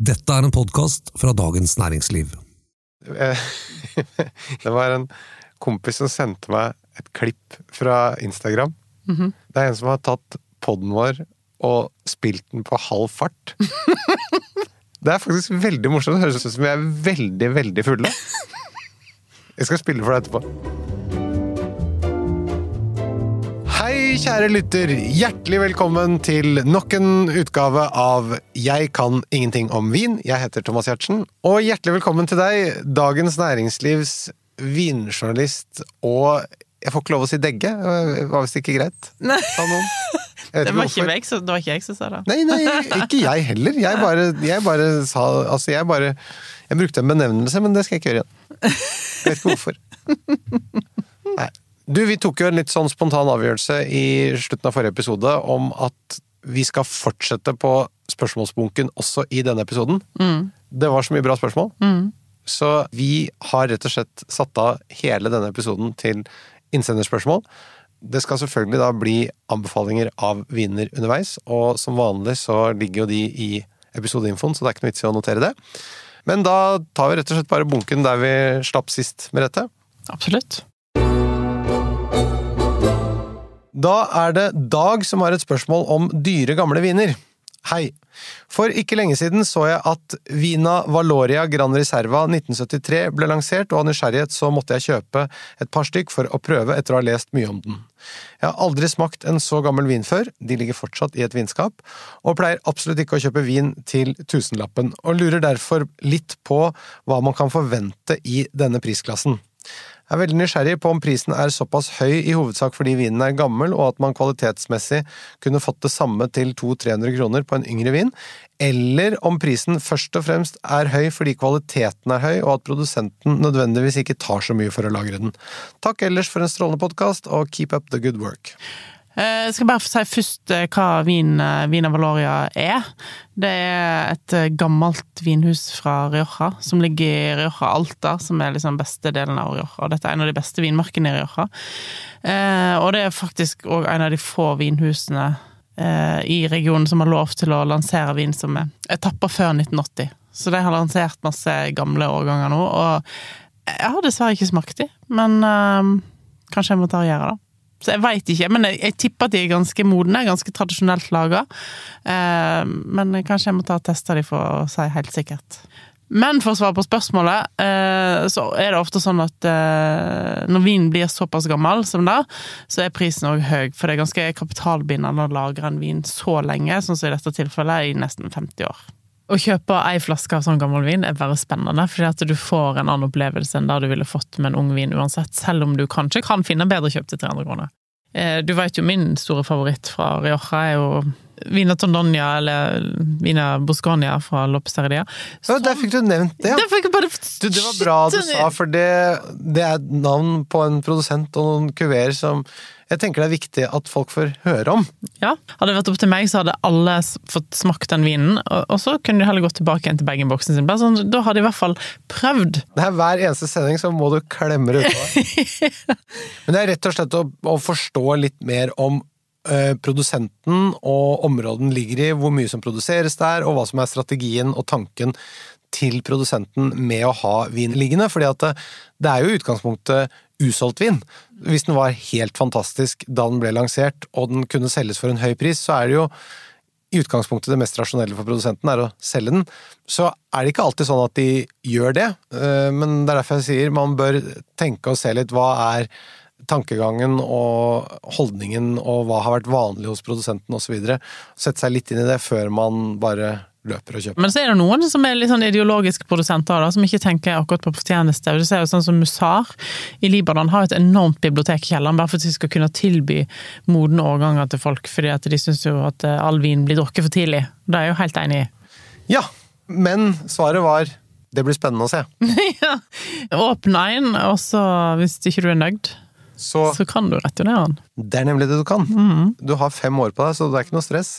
Dette er en podkast fra Dagens Næringsliv. Eh, Det var en kompis som sendte meg et klipp fra Instagram. Mhm. Det er en som har tatt poden vår og spilt den på halv fart. Det er faktisk veldig morsomt. Det høres ut som vi er veldig, veldig fulle. Jeg skal spille for deg etterpå. Hei, kjære lytter. Hjertelig velkommen til nok en utgave av Jeg kan ingenting om vin. Jeg heter Thomas Giertsen. Og hjertelig velkommen til deg, Dagens Næringslivs vinjournalist og Jeg får ikke lov å si degge. Det var visst ikke greit. Nei. Det var ikke, meg, det var ikke jeg som sa det. Nei, nei, ikke jeg heller. Jeg bare, jeg bare sa Altså, jeg bare Jeg brukte en benevnelse, men det skal jeg ikke gjøre igjen. Jeg vet ikke hvorfor. Nei. Du, vi tok jo en litt sånn spontan avgjørelse i slutten av forrige episode om at vi skal fortsette på spørsmålsbunken også i denne episoden. Det var så mye bra spørsmål. Så vi har rett og slett satt av hele denne episoden til innsenderspørsmål. Det skal selvfølgelig da bli anbefalinger av viner underveis, og som vanlig så ligger jo de i episodeinfoen, så det er ikke noe vits i å notere det. Men da tar vi rett og slett bare bunken der vi slapp sist Merete. Absolutt. Da er det Dag som har et spørsmål om dyre, gamle viner. Hei. For ikke lenge siden så jeg at Vina Valoria Gran Reserva 1973 ble lansert, og av nysgjerrighet så måtte jeg kjøpe et par stykk for å prøve etter å ha lest mye om den. Jeg har aldri smakt en så gammel vin før, de ligger fortsatt i et vinskap, og pleier absolutt ikke å kjøpe vin til tusenlappen, og lurer derfor litt på hva man kan forvente i denne prisklassen. Jeg er veldig nysgjerrig på om prisen er såpass høy i hovedsak fordi vinen er gammel, og at man kvalitetsmessig kunne fått det samme til 200-300 kroner på en yngre vin, eller om prisen først og fremst er høy fordi kvaliteten er høy, og at produsenten nødvendigvis ikke tar så mye for å lagre den. Takk ellers for en strålende podkast, og keep up the good work. Eh, Jeg skal bare si først eh, hva vin, eh, Vina Valoria er. Det er et eh, gammelt vinhus fra Rioja, som ligger i Rioja Alta, som er liksom beste delen av Rioja. Dette er en av de beste vinmarkene i Rioja. Eh, Og det er faktisk òg en av de få vinhusene eh, i regionen som har lov til å lansere vin som er etapper før 1980. Så de har lansert masse gamle årganger nå, og jeg har dessverre ikke smakt de, men øh, kanskje jeg må ta og gjøre det. Så jeg veit ikke, men jeg, jeg tipper at de er ganske modne, ganske tradisjonelt laga. Eh, men kanskje jeg må ta og teste de for å si helt sikkert. Men for å svare på spørsmålet, eh, så er det ofte sånn at eh, når vinen blir såpass gammel som det, så er prisen òg høy. For det er ganske kapitalbindende å lagre en vin så lenge, sånn som i dette tilfellet, i nesten 50 år. Å kjøpe ei flaske av sånn gammel vin er bare spennende, fordi at du får en annen opplevelse enn det du ville fått med en ung vin uansett, selv om du kanskje kan finne bedre kjøpt til 300 kroner. Eh, Du vet jo min store favoritt fra Rioja er jo Vina Tondonia, eller Vina Boscania fra Lopesteria. Ja, der fikk du nevnt det, ja. Det fikk bare Du, det var bra du sa, for det, det er navn på en produsent og noen kuveer som jeg tenker det er viktig at folk får høre om. Ja, Hadde det vært opp til meg, så hadde alle fått smakt den vinen, og så kunne de heller gått tilbake igjen til bag-in-boksen sin. Bare sånn, Da hadde de i hvert fall prøvd. Det er Hver eneste sending så må du klemme det ut av. Men det er rett og slett å, å forstå litt mer om eh, produsenten og områden ligger i, hvor mye som produseres der, og hva som er strategien og tanken til produsenten med å ha vin liggende. fordi at det, det er jo i utgangspunktet usolgt vin. Hvis den var helt fantastisk da den ble lansert, og den kunne selges for en høy pris, så er det jo i utgangspunktet det mest rasjonelle for produsenten er å selge den. Så er det ikke alltid sånn at de gjør det, eh, men det er derfor jeg sier man bør tenke og se litt hva er tankegangen og holdningen og hva har vært vanlig hos produsenten osv. Sette seg litt inn i det før man bare løper og kjøper. Men så er det noen som er litt sånn ideologiske produsenter, da, som ikke tenker akkurat på fortjeneste. Du ser jo sånn som Musar i Libanon har et enormt bibliotek i kjelleren, bare for at de skal kunne tilby modne årganger til folk, fordi at de syns jo at eh, all vin blir drukket for tidlig. Det er jeg jo helt enig i. Ja, men svaret var det blir spennende å se. ja. Åpne en, og så, hvis ikke du er nøyd, Så så kan du returnere den. det er nemlig det du kan. Du har fem år på deg, så det er ikke noe stress.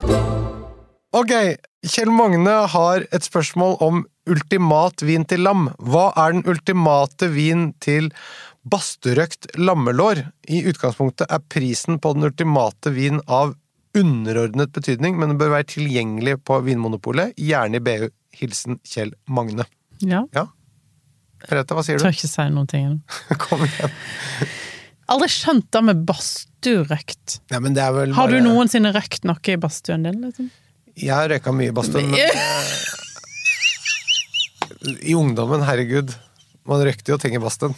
Ok, Kjell Magne har et spørsmål om ultimat vin til lam. Hva er den ultimate vin til basturøkt lammelår? I utgangspunktet er prisen på den ultimate vin av underordnet betydning, men den bør være tilgjengelig på Vinmonopolet, gjerne i BU. Hilsen Kjell Magne. Ja. Ja. Rette, hva sier du? Tør du? ikke si noen ting. Kom igjen. Aldri skjønt det med badstuerøkt. Ja, men det vel Har du noensinne røkt noe i badstuen din? Liksom? Jeg har røyka mye i badstuen, men I ungdommen, herregud. Man røykte jo ting i badstuen.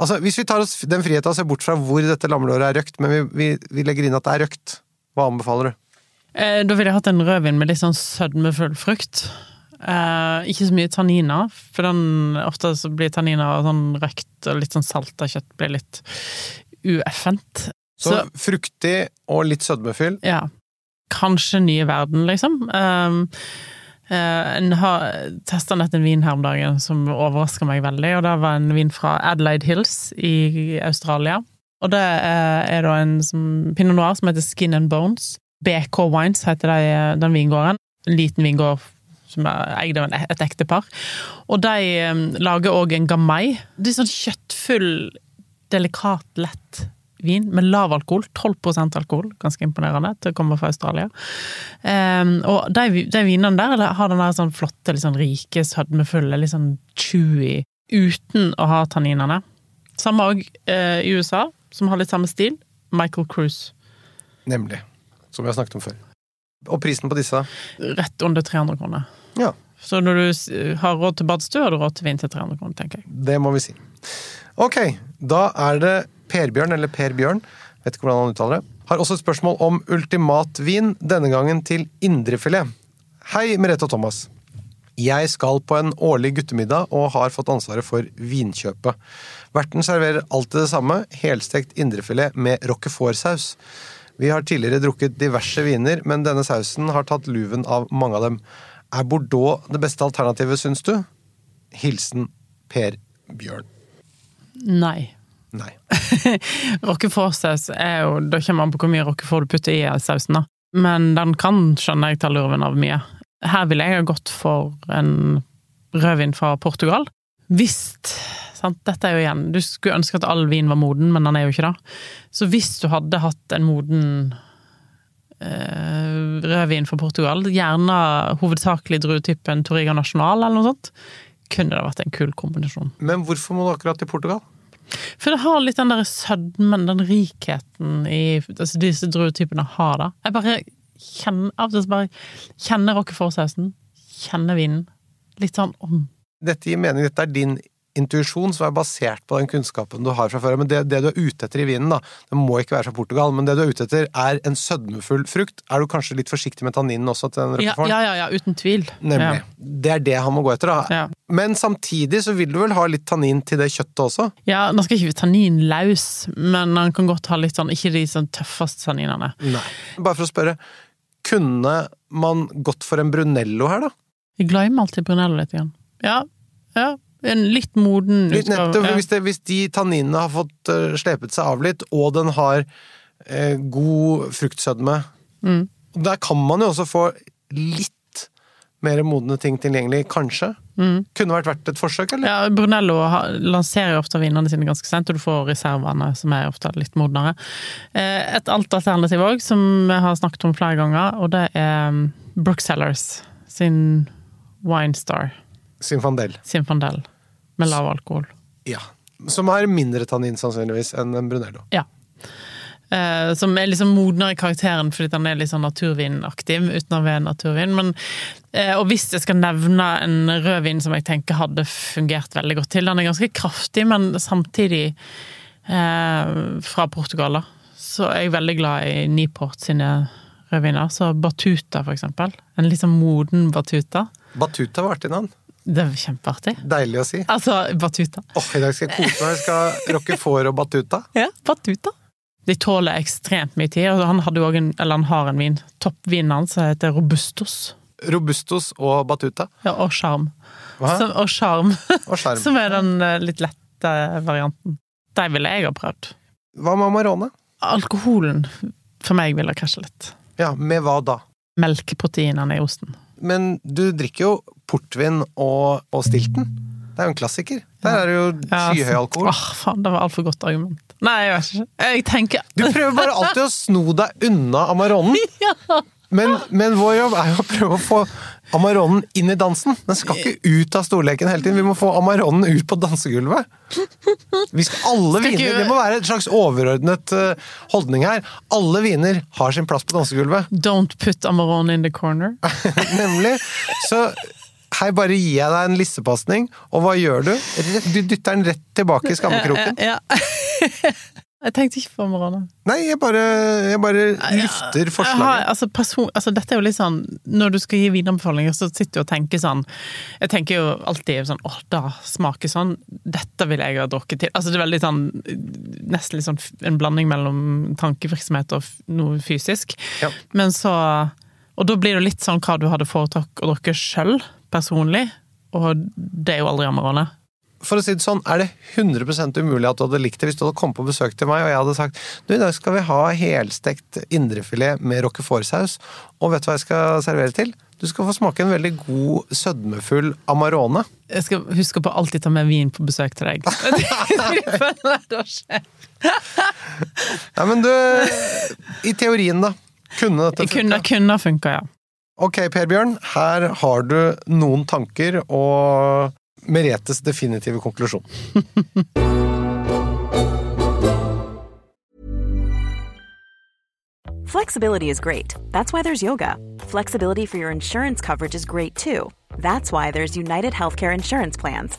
Altså, hvis vi tar oss den friheten og ser bort fra hvor dette lammelåret er røkt, men vi, vi, vi legger inn at det er røkt, hva anbefaler du? Eh, Da ville jeg hatt en rødvin med litt sånn sødmefull frukt. Eh, ikke så mye tanniner, for den, ofte så blir tanniner sånn røkt, og litt sånn salta kjøtt blir litt ueffent. Så, Så, fruktig og litt sødmefyll. ja. Kanskje nye verden, liksom. Um, eh, en har testa nett en vin her om dagen som overraska meg veldig, og det var en vin fra Adelaide Hills i Australia. Og det er, er da en som, pinot noir som heter Skin and Bones. BK Wines heter det, den vingården. En liten vingård som er eid av et ektepar. Og de eh, lager òg en gamai. Det er sånn kjøttfull, delikat, lett vin med lav alkohol. 12% alkohol, ganske imponerende til å komme fra Australia. Um, og de, de vinene der har den der sånn flotte, litt sånn rike, sødmefulle, litt sånn chewy, uten å ha tanninene. Samme òg eh, i USA, som har litt samme stil. Michael Cruise. Nemlig. Som vi har snakket om før. Og prisen på disse? Rett under 300 kroner. Ja, Så når du har råd til badstue, har du råd til vin til 300 kroner, tenker jeg. det må vi si. Ok, da er det Per-Bjørn, eller Per Bjørn, vet ikke hvordan han uttaler det, har også et spørsmål om ultimatvin, denne gangen til indrefilet. Hei, Merete og Thomas. Jeg skal på en årlig guttemiddag og har fått ansvaret for vinkjøpet. Verten serverer alltid det samme, helstekt indrefilet med roquefort-saus. Vi har tidligere drukket diverse viner, men denne sausen har tatt luven av mange av dem. Er Bordeaux det beste alternativet, syns du? Hilsen Per Bjørn. Nei. Nei. Roquefort-saus er jo Da kommer an på hvor mye roquefort du putter i sausen, da. Men den kan, skjønner jeg, ta lurven av mye. Her ville jeg ha gått for en rødvin fra Portugal. Hvis sant? Dette er jo igjen Du skulle ønske at all vin var moden, men den er jo ikke det. Så hvis du hadde hatt en moden rødvin fra Portugal, gjerne hovedsakelig druetypen Torriga National eller noe sånt, kunne det vært en kul kombinasjon. Men hvorfor må du akkurat til Portugal? For det har litt den der sødmen, den rikheten i altså disse druetypene har da. Jeg bare kjenner av og til bare kjenner roquefort-sausen, kjenner vinen. Litt sånn om. Dette gir mening, dette er din intuisjon som er basert på den kunnskapen du har fra før. Men det, det du er ute etter i vinen, da, det må ikke være fra Portugal, men det du er ute etter er en sødmefull frukt. Er du kanskje litt forsiktig med tanninen også til den Ja, ja, ja, ja, uten tvil. Nemlig. Det er det han må gå etter, da. Ja. Men samtidig så vil du vel ha litt tannin til det kjøttet også? Ja, nå skal ikke vi tannin løs, men han kan godt ha litt sånn, ikke de sånn tøffeste tanninene. Nei. Bare for å spørre, kunne man gått for en Brunello her, da? Jeg glemmer alltid Brunello litt igjen. Ja, ja. En litt moden Litt nettopp, ja. hvis, det, hvis de tanninene har fått eh, slepet seg av litt, og den har eh, god fruktsødme Mm. Der kan man jo også få litt mer modne ting tilgjengelig, kanskje. Mm. Kunne vært verdt et forsøk, eller? Ja, Brunello lanserer jo ofte vinene sine ganske sent, og du får reservene som er ofte litt modnere. Eh, Et annet alternativ òg, som vi har snakket om flere ganger, og det er um, Brooksellers sin Winestar, Sinfandel. Sinfandel, med lav alkohol. Ja. Som har mindre tannin, sannsynligvis, enn en Brunello. Ja. Eh, som er liksom modnere i karakteren fordi den er litt sånn naturvinaktig, uten å være naturvin. Men, eh, og hvis jeg skal nevne en rødvin som jeg tenker hadde fungert veldig godt til Den er ganske kraftig, men samtidig eh, fra Portugal, da. så er jeg veldig glad i Niport sine rødviner. Så Batuta, for eksempel. En litt sånn moden Batuta. Batuta var artig navn. Det er kjempeartig. Deilig å si. Altså, Batuta. Åh, I dag skal jeg kose meg. Jeg skal rocke får og batuta. Ja, Batuta. De tåler ekstremt mye tid. og Han, hadde en, eller han har en vin, toppvinen hans, som heter Robustos. Robustos og batuta. Ja, og? Som- Og sjarm. som er den eh, litt lette varianten. De ville jeg ha prøvd. Hva med Amarone? Alkoholen for meg ville krasje litt. Ja, med hva da? Melkeproteinene i osten. Men du drikker jo portvin og, og stilten. Det er jo en klassiker. Der er det jo Ja, skyhøy alkohol. Åh, faen, det var altfor godt argument. Nei, jeg vet ikke. Jeg tenker Du prøver bare alltid å sno deg unna Amaronen. Men, men vår jobb er jo å prøve å få Amaronen inn i dansen. Den skal ikke ut av storleken hele tiden. Vi må få Amaronen ut på dansegulvet. Vi skal alle Skal viner, Det må være et slags overordnet eh, holdning her. Alle viner har sin plass på dansegulvet. Don't put Amaron in the corner. Nemlig. Så her bare gir jeg deg en lissepasning, og hva gjør du? Du dytter den rett tilbake i skammekroken. Ja. Jeg tenkte ikke på Amarone. Nei, jeg bare, jeg bare lufter Jeg har, forslaget. altså, person, altså, dette er jo litt sånn Når du skal gi vinanbefalinger, så sitter du og tenker sånn Jeg tenker jo alltid sånn Åh, da smaker sånn. Dette vil jeg ha drukket til. Altså, det er veldig sånn Nesten litt sånn en blanding mellom tankevirksomhet og noe fysisk. Ja. Men så Og da blir det litt sånn hva du hadde foretrukket å drukke sjøl, personlig. Og det er jo aldri Amarone. For å si det sånn, er det 100 umulig at du hadde likt det hvis du hadde kommet på besøk til meg og jeg hadde sagt du, i dag skal vi ha helstekt indrefilet med roquefort-saus, og vet du hva jeg skal servere til? Du skal få smake en veldig god, sødmefull Amarone. Jeg skal huske på å alltid ta med vin på besøk til deg. Ja, men du, i teorien da, kunne dette Det kunne, funka? kunne funka, ja. Ok, Per Bjørn, her har du noen tanker og Meretes definitive konklusjon. Flexibility is great. That's why there's yoga. Flexibility for your insurance coverage is great too. That's why there's United Healthcare Insurance Plans.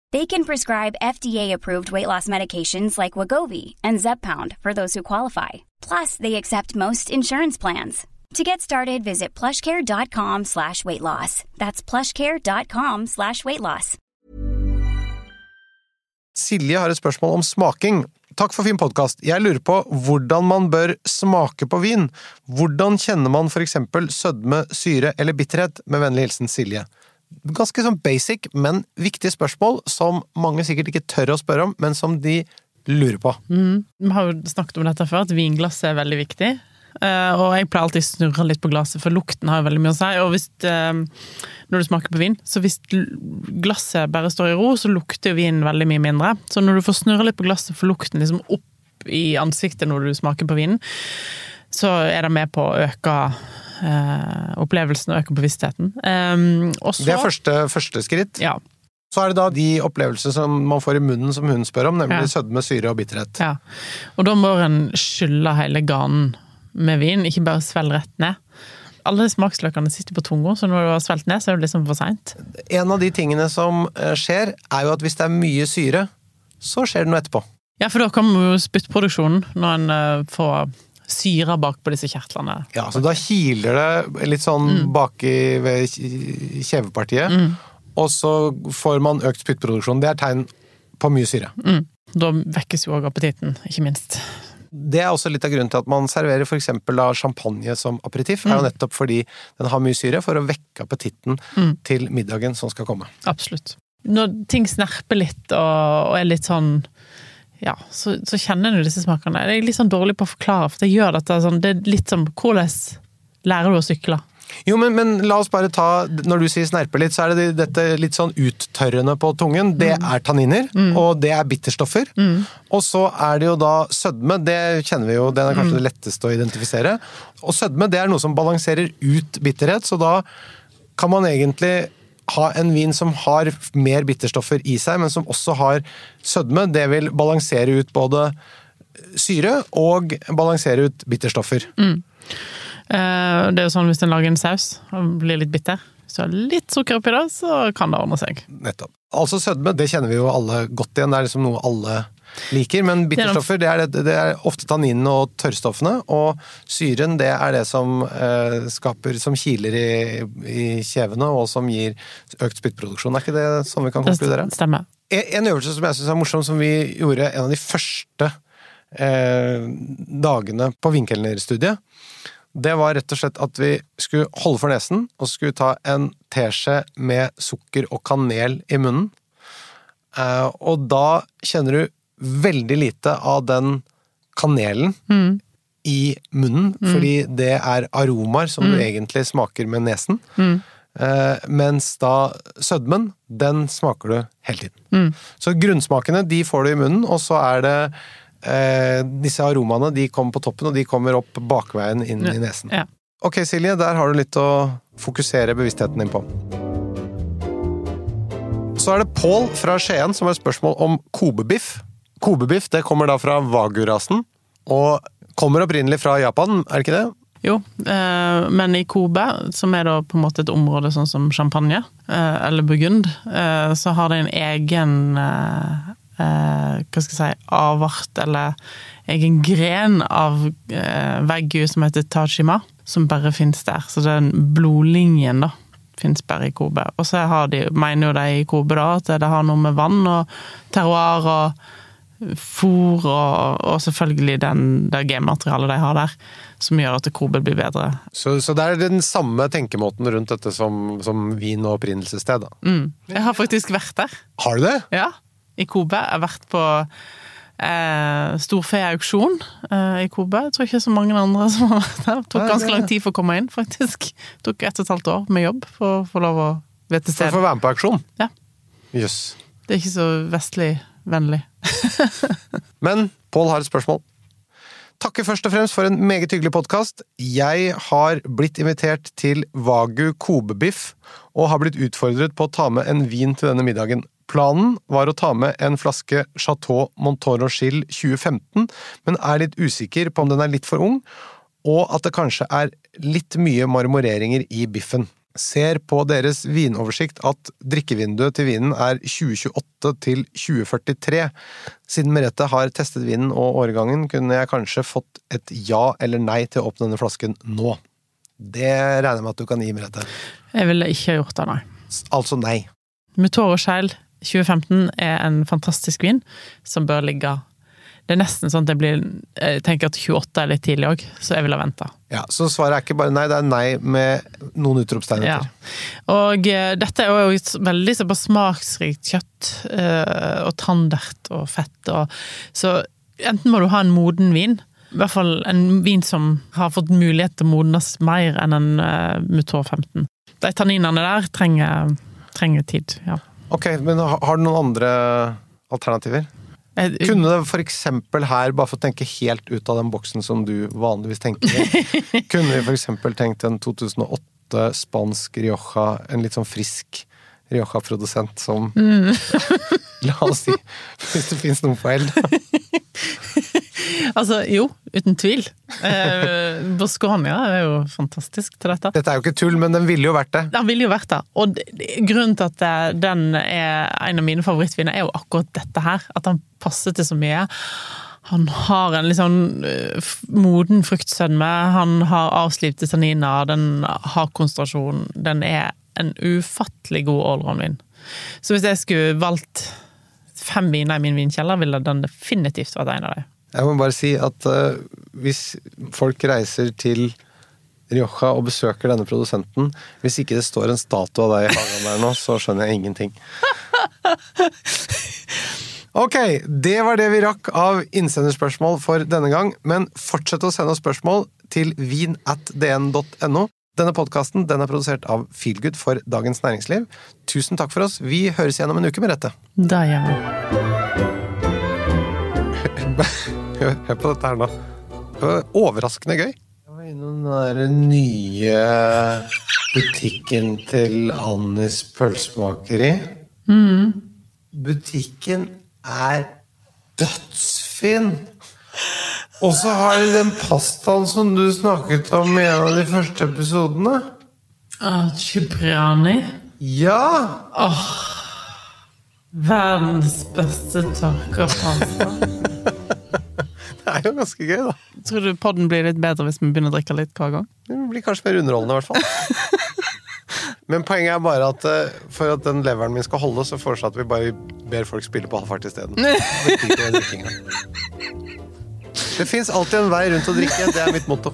They can prescribe FDA-approved weight loss medications like Wagovi and Zeppound for those who qualify. Plus, they accept most insurance plans. To get started, visit plushcare.com slash weight loss. That's plushcare.com slash weight loss. Silje har et spørsmål om smaking. Takk for fin podkast. Jeg lurer på hvordan man bør smake på vin. Hvordan kjenner man for eksempel sødme, syre eller bitterhet? Med vennlig hilsen Silje. Ganske sånn basic, men viktige spørsmål som mange sikkert ikke tør å spørre om, men som de lurer på. Vi har jo snakket om dette før, at vinglass er veldig viktig. Uh, og jeg pleier alltid å snurre litt på glasset, for lukten har jo veldig mye å si. Og hvis, uh, når du smaker på vin, så hvis glasset bare står i ro, så lukter jo vinen veldig mye mindre. Så når du får snurre litt på glasset, får lukten liksom opp i ansiktet når du smaker på vinen, så er det med på å øke eh, opplevelsen og øke bevisstheten. Um, også, Det er første, første skritt. Ja, Så er det da de opplevelsene som man får i munnen som hun spør om, nemlig Ja. sødme, syre og bitterhet. Ja, og da må en skylle hele ganen med vin, ikke bare svelge rett ned. Alle smaksløkene sitter på tunga, så når du har svelget ned, så er det liksom for seint. En av de tingene som eh, skjer, er jo at hvis det er mye syre, så skjer det noe etterpå. Ja, for da kommer jo spyttproduksjonen, når en eh, får syre bak på disse kjertlene. Ja, så da kiler det litt sånn baki ved kjevepartiet. kjevepartiet, og så får man økt spyttproduksjon. Det er tegn på mye syre. Da vekkes jo òg appetitten, ikke minst. Det er også litt av grunnen til at man serverer f.eks. champagne som aperitiff, er jo nettopp fordi den har mye syre, for å vekke appetitten til middagen som skal komme. Absolutt. Når ting snerper litt og er litt sånn ja, så, så kjenner du disse smakene. Jeg er litt sånn dårlig på å forklare, for jeg gjør dette sånn Det er litt som Hvordan lærer du å sykle? Jo, men, men la oss bare ta Når du sier snerpe litt, så er det dette litt sånn uttørrende på tungen. Det er tanniner, og det er bitterstoffer. Og så er det jo da sødme. Det kjenner vi jo, det er kanskje det letteste å identifisere. Og sødme det er noe som balanserer ut bitterhet, så da kan man egentlig ha en vin som har mer bitterstoffer i seg, men som også har sødme. Det vil balansere ut både syre og balansere ut bitterstoffer. Mm. Det er jo sånn hvis en lager en saus og blir litt bitter, så litt sukker oppi det, så kan det ordne seg. Nettopp. Altså sødme, det kjenner vi jo alle godt igjen. Det er liksom noe alle liker. Men bitterstoffer, det er, det, det er ofte tanninene og tørrstoffene. Og syren, det er det som eh, skaper Som kiler i, i kjevene, og som gir økt spyttproduksjon. Er ikke det sånn vi kan konkludere? Stemmer. En en øvelse som jeg syns er morsom, som vi gjorde en av de første eh, dagene på vinkelnerstudiet, det var rett og slett at vi skulle holde for nesen, og så skulle vi ta en teskje med sukker og kanel i munnen. Eh, og da kjenner du veldig lite av den kanelen i munnen, fordi det er aromaer som du egentlig smaker med nesen. Eh, mens da sødmen, den smaker du hele tiden. Så grunnsmakene, de får du i munnen, og så er det eh, disse aromaene, de kommer på toppen, og de kommer opp bakveien inn i nesen. Ja. Ok, Silje, der har du litt å fokusere bevisstheten din på. Så er det Pål fra Skien som har et spørsmål om kobebiff. Kobebiff det kommer da fra wagyu-rasen, og kommer opprinnelig fra Japan, er det ikke det? Jo, eh, men i Kobe, som er da på en måte et område sånn som champagne, eh, eller burgund, eh, så har det en egen eh, eh, hva skal jeg si, avart, eller egen gren av eh, wagyu som heter tajima, som bare fins der. Så den blodlinjen, da, fins bare i Kobe. Og så har de, mener jo de i Kobe da at det har noe med vann og terroir og fôr og, og selvfølgelig den, det genmaterialet de har der, som gjør at Kobe blir bedre. Så, så det er den samme tenkemåten rundt dette som, som vin og opprinnelsessted. Mm. Jeg har faktisk vært der. Har du det? Ja, i Kobe. Jeg har vært på eh, storfeauksjon eh, i Kobe. Jeg tror ikke så mange andre som har vært der. Det tok ganske lang tid for å komme inn, faktisk. Det tok ett og et halvt år med jobb for å få lov å være stedet. For å få være med på auksjon? Ja. Jøss. Det er ikke så vestlig vennlig. Men Pål har et spørsmål. Takker først og fremst for en meget hyggelig podkast. Jeg har blitt invitert til Vagu kobebiff, og har blitt utfordret på å ta med en vin til denne middagen. Planen var å ta med en flaske Chateau Montoro Chill 2015, men er litt usikker på om den er litt for ung, og at det kanskje er litt mye marmoreringer i biffen. Ser på deres vinoversikt at drikkevinduet til vinen er 2028 til 2043. Siden Merete har testet vinen og årgangen, kunne jeg kanskje fått et ja eller nei til å åpne denne flasken nå. Det regner jeg med at du kan gi, Merete. Jeg ville ikke gjort det, nei. Altså nei. Mutoro Scheil 2015 er en fantastisk vin som bør ligge Det er nesten sånn at jeg blir Jeg tenker at 28 er litt tidlig òg, så jeg ville ha venta. Ja, Så svaret er ikke bare nei, det er nei med noen utropstegn Ja. Og uh, dette er jo et veldig såpass smaksrikt kjøtt, uh, og tandert og fett og Så enten må du ha en moden vin, i hvert fall en vin som har fått mulighet til å modnes mer enn en uh, Mutor 15. De tanninene der trenger, trenger tid, ja. Ok, men har har du noen andre alternativer? Jeg, Kunne det eksempel her, bare for å tenke helt ut av den boksen som du vanligvis tenker i, kunne vi eksempel tenkt en 2008 spansk Rioja, en litt sånn frisk Rioja-produsent som La oss si, hvis det fins noen feil. Altså, jo, uten tvil. Eh, Boscania er jo fantastisk til dette. Dette er jo ikke tull, men den ville jo vært det. Den ville jo vært det. Og grunnen til at den er en av mine favorittviner, er jo akkurat dette her. At han passer til så mye. Han har en litt sånn eh, moden fruktsødme, han har avslipte tanniner, den har konsentrasjon. Den er en ufattelig god allround-vin. Så hvis jeg skulle valgt fem viner i min vinkjeller, ville den definitivt vært en av dem. Jeg må bare si at uh, hvis folk reiser til Rioja og besøker denne produsenten, hvis ikke det står en statue av deg i hagen der nå, så skjønner jeg ingenting. Ok, det var det vi rakk av innsenderspørsmål for denne gang, men fortsett å sende oss spørsmål til vin.dn.no. Denne podkasten den er produsert av Feelgood for Dagens Næringsliv. Tusen takk for oss. Vi høres igjen om en uke med dette. Da vi. Hør, hør på dette her nå. Overraskende gøy. Jeg var innom den der nye butikken til Annis pølsemakeri. Butikken er dødsfin! Og så har de den pastaen som du snakket om i en av de første episodene. Ah, Cipriani. Ja! Verdens beste tørkepasta. Er jo ganske gøy, da. Tror du podden blir litt bedre hvis vi begynner å drikke litt hver gang? Det blir kanskje mer underholdende, i hvert fall. Men poenget er bare at eh, for at den leveren min skal holde, så foreslår jeg at vi bare ber folk spille på halvfart isteden. Det fins alltid en vei rundt å drikke. Det er mitt motto.